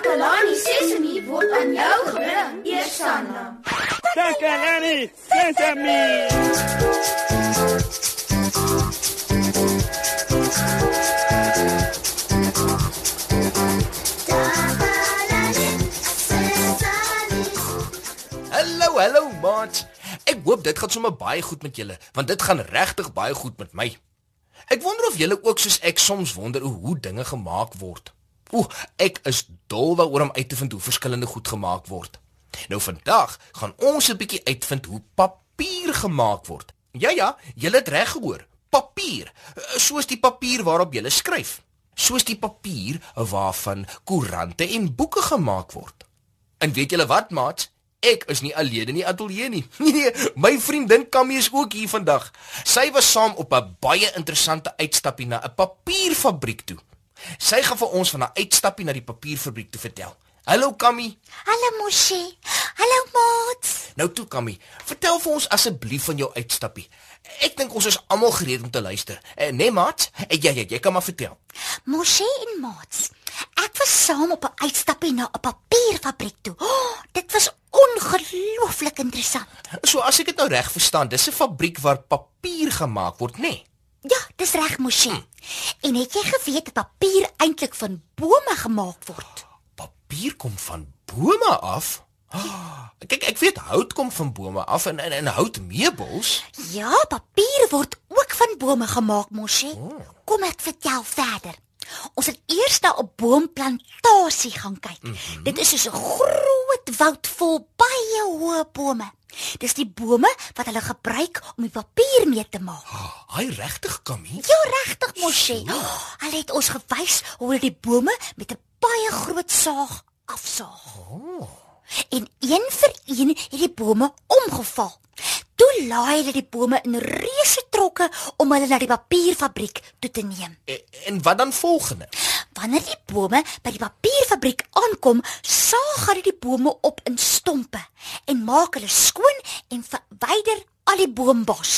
Takalani Sesemi word aan jou gebring, Eersanna. Takalani Sesemi. Hallo, hallo maat. Ek hoop dit gaan sommer baie goed met julle, want dit gaan regtig baie goed met my. Ek wonder of julle ook soos ek soms wonder hoe dinge gemaak word. Ooh, ek is dol daaroor om uit te vind hoe verskillende goed gemaak word. Nou vandag gaan ons 'n bietjie uitvind hoe papier gemaak word. Ja ja, julle het reg gehoor. Papier, soos die papier waarop jy skryf. Soos die papier waarvan koerante en boeke gemaak word. En weet julle wat, maat? Ek is nie alleen in die ateljee nie. Nee, my vriendin Kammy is ook hier vandag. Sy was saam op 'n baie interessante uitstappie na 'n papierfabriek toe. Sy gaan vir ons van 'n uitstappie na die papierfabriek toe vertel. Hallo Kammy. Hallo Moshi. Hallo Maat. Nou toe Kammy, vertel vir ons asseblief van jou uitstappie. Ek dink ons is almal gereed om te luister. Eh, nee Maat, eh, ja ja, jy kan maar vertel. Moshi en Maat. Ek was saam op 'n uitstappie na 'n papierfabriek toe. Oh, dit was ongelooflik interessant. So as ek dit nou reg verstaan, dis 'n fabriek waar papier gemaak word, nê? Nee? Ja, dis reg, Moshi. En het jy geweet dat papier eintlik van bome gemaak word? Papier kom van bome af? Oh, kyk, ek weet hout kom van bome af en en, en houtmeubels. Ja, papier word ook van bome gemaak, Moshi. Oh. Kom ek vertel verder. Ons het eers na 'n boomplantasie gaan kyk. Mm -hmm. Dit is soos 'n groot woud vol baie hoë bome. Dis die bome wat hulle gebruik om die papier mee te maak. Ai, oh, regtig, Kamie? Ja, regtig, Moshi. Oh, hulle het ons gewys hoe hulle die bome met 'n baie groot saag afsaag. Oh. En een vir een het die bome omgeval. Toe laai hulle die bome in reuse trokke om hulle na die papierfabriek toe te neem. En, en wat dan volgende? Wanneer die bome by die papierfabriek aankom, saag hulle die bome op in stompe en maak hulle skoon en verwyder al die boombos.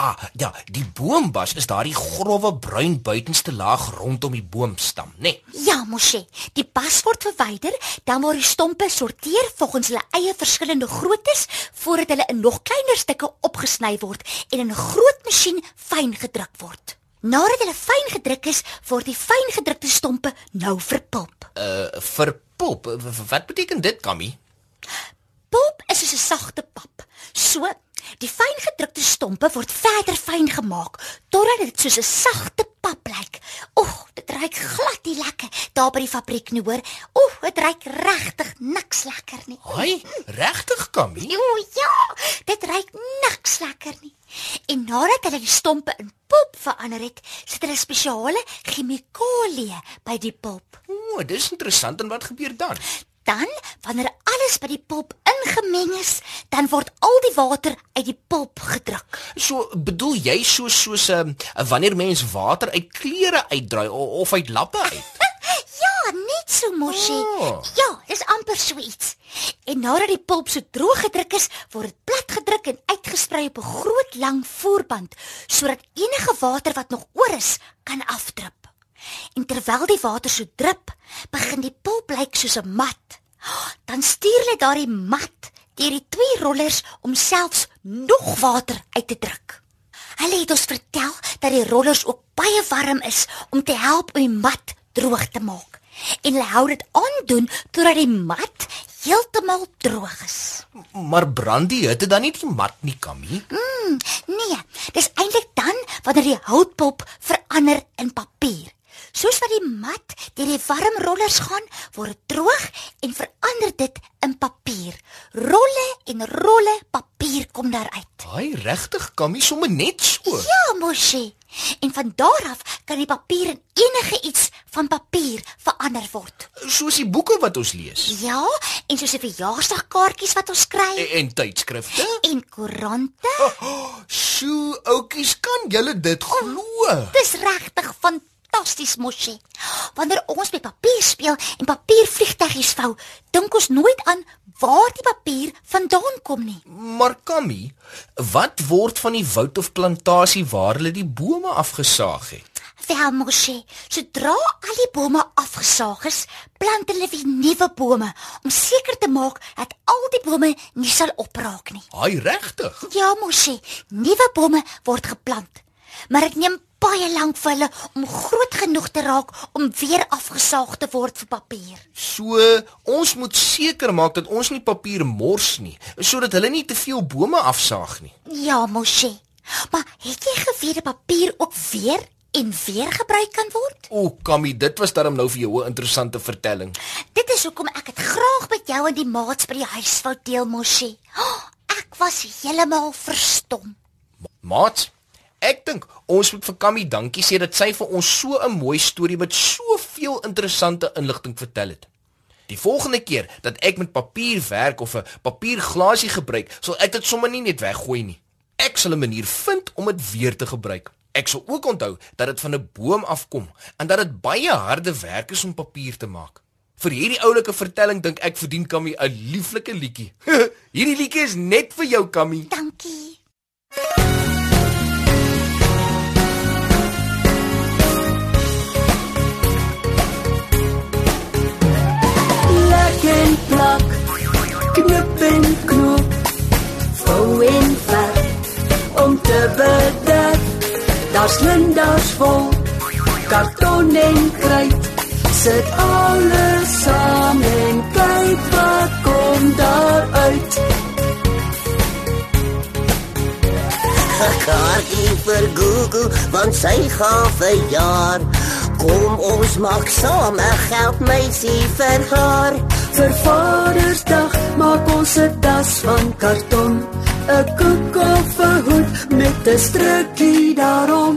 Ah, ja, die boombas is daardie grouwe bruin buitenste laag rondom die boomstam, né? Nee. Ja, mosie. Die bas word verwyder, dan word die stompe sorteer volgens hulle eie verskillende groottes voordat hulle in nog kleiner stukke opgesny word en in 'n groot masjien fyn gedruk word. Nadat hulle fyn gedruk is, word die fyn gedrukte stompe nou verpulp. Uh, verpulp. Wat beteken dit, Kammy? Pulp is 'n sagte pap. So Die fyn gedrukte stompe word verder fyn gemaak totdat dit soos 'n sagte pap lyk. Oeg, dit ruik glad nie lekker daar by die fabriek nie, hoor. Oeg, dit ruik regtig niks lekker nie. Hoi, regtig, Kammy? Jo, ja, dit ruik niks lekker nie. En nadat hulle die stompe in pulp verander het, sit hulle spesiale chemikalieë by die pulp. O, dis interessant en wat gebeur dan? Dan, wanneer alles by die pulp ingemeng is, dan word al die water uit die pulp gedruk. So bedoel jy so soos 'n uh, wanneer mens water uit klere uitdraai of uit lappe uit? ja, net so mosie. Oh. Ja, dis amper so iets. En nadat die pulp so droog gedruk is, word dit plat gedruk en uitgesprei op 'n groot lang voerband sodat enige water wat nog oor is, kan afdrup. En terwyl die water so drup, begin die pulp lyk soos 'n mat. Hulle daardie mat deur die twee rollers om selfs nog water uit te druk. Hulle het ons vertel dat die rollers ook baie warm is om te help om die mat droog te maak. En hulle hou dit aan doen totdat die mat heeltemal droog is. Maar brand die hitte dan nie die mat nie, Kammy? Mm, nee, dis eintlik dan wanneer die houtpulp verander in papier. Soos wat die mat deur die warm rollers gaan, word dit droog en verander dit in papier. Rolle en rolle papier kom daaruit. Haai, regtig, Kammy, sommer net so. Ja, mosie. En van daar af kan die papier in enige iets van papier verander word. Soos die boeke wat ons lees. Ja, en soos die verjaarsdagkaartjies wat ons kry. En, en tydskrifte. En koerante. Oh, oh, Sjoe, oudjies, kan julle dit glo? Oh, dis regtig van fantasties mosie. Wanneer ons met papier speel en papiervliegtuigies vou, dink ons nooit aan waar die papier vandaan kom nie. Maar Kammy, wat word van die woud of plantasie waar hulle die bome afgesaag het? Wel, Moshe, sodra al die bome afgesaag is, plant hulle weer nuwe bome om seker te maak dat al die bome nie sal opraak nie. Haai regtig? Ja, Moshe, nuwe bome word geplant. Maar dit neem baie lank vir hulle om groot genoeg te raak om weer afgesaag te word vir papier. So, ons moet seker maak dat ons nie papier mors nie, sodat hulle nie te veel bome afsaag nie. Ja, Moshe. Maar het jy geweet dat papier ook weer en weer gebruik kan word? O, Kammy, dit was darm nou vir jou 'n interessante vertelling. Dit is hoekom ek dit graag met jou en die maats by die huis wou deel, Moshe. Oh, ek was heeltemal verstom. Maat, ek dink ons moet vir Kammy dankie sê dat sy vir ons so 'n mooi storie met soveel interessante inligting vertel het. Die volgende keer dat ek met papier werk of 'n papierglasie gebruik, sal ek dit sommer nie net weggooi nie. Ek sal 'n manier vind om dit weer te gebruik. Ek sal ook onthou dat dit van 'n boom afkom en dat dit baie harde werk is om papier te maak. Vir hierdie oulike vertelling dink ek verdien Kammy 'n lieflike liedjie. hierdie liedjie is net vir jou Kammy. Dankie. Knip en knoop, vou en vat om te bedek. Daar's linders vol, karton en kruit. Sit alles saam en kyk wat kom daar uit. kaartjie vir Google want sy gaan verjaar. Kom ons maak saam 'n geldmeisie vir haar. Vir Vadersdag maak ons 'n tas van karton, 'n koek of 'n hoed met 'n strukkie daarom.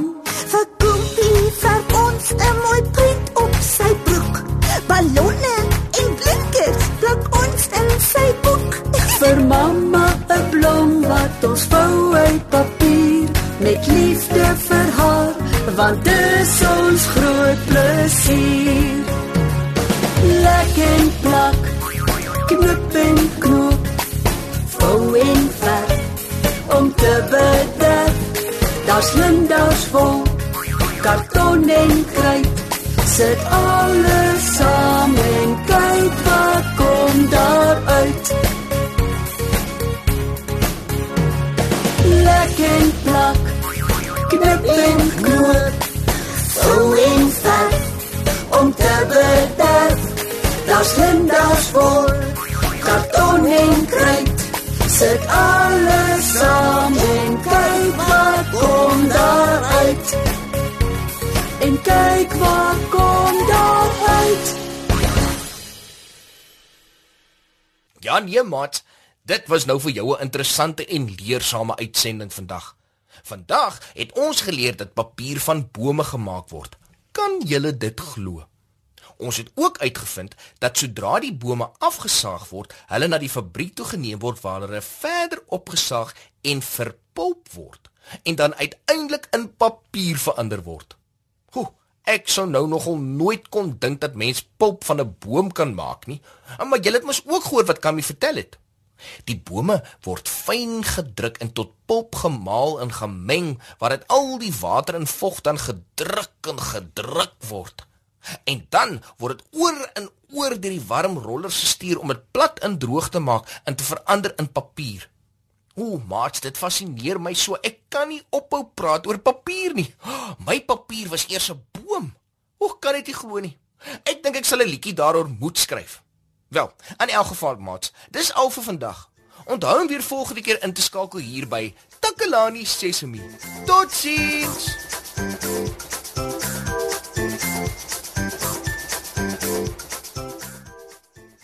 Vir Koopie vir ons 'n mooi prent op sy broek. Ballonne en blinkers plak ons in sy boek. Vir mamma 'n blom wat ons vou uit papier met liefde vir haar, want dis en plak, knip en knoop, vou en vat om te bedek. Daar's linders vol, karton en kruit. Sit alles saam en kyk wat kom daar uit. Lek en plak, knip en knoop, Vou en vat om te bedek. Daar's linders vol, karton en kruit. Sit alles saam en kyk wat kom daar uit. En kyk wat kom daar uit. Ja nee, maat. Dit was nou vir jou 'n interessante en leersame uitsending vandag. Vandag het ons geleer dat papier van bome gemaak word. Kan julle dit glo? Ons het ook uitgevind dat sodra die bome afgesaag word, hulle na die fabriek toe geneem word waar hulle verder opgesaag en verpulp word en dan uiteindelik in papier verander word. Hoe, ek sou nou nogal nooit kon dink dat mens pulp van 'n boom kan maak nie. Maar julle het mos ook gehoor wat Kammy vertel het. Die bome word fyn gedruk en tot pulp gemaal en gemeng waar dit al die water en vog dan gedruk en gedruk word. En dan word dit oor en oor deur die warm rollers gestuur om dit plat en droog te maak en te verander in papier. Ooh, maats, dit fascineer my so. Ek kan nie ophou praat oor papier nie. My papier was eers 'n boom. Hoe kan dit nie glo nie? Ek dink ek sal 'n liedjie daaroor moet skryf. Wel, in elk geval, maats, dis al vir vandag. Onthou om weer volgende keer in te skakel hier by Takalani Sesemi. Totsiens.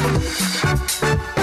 Thank you.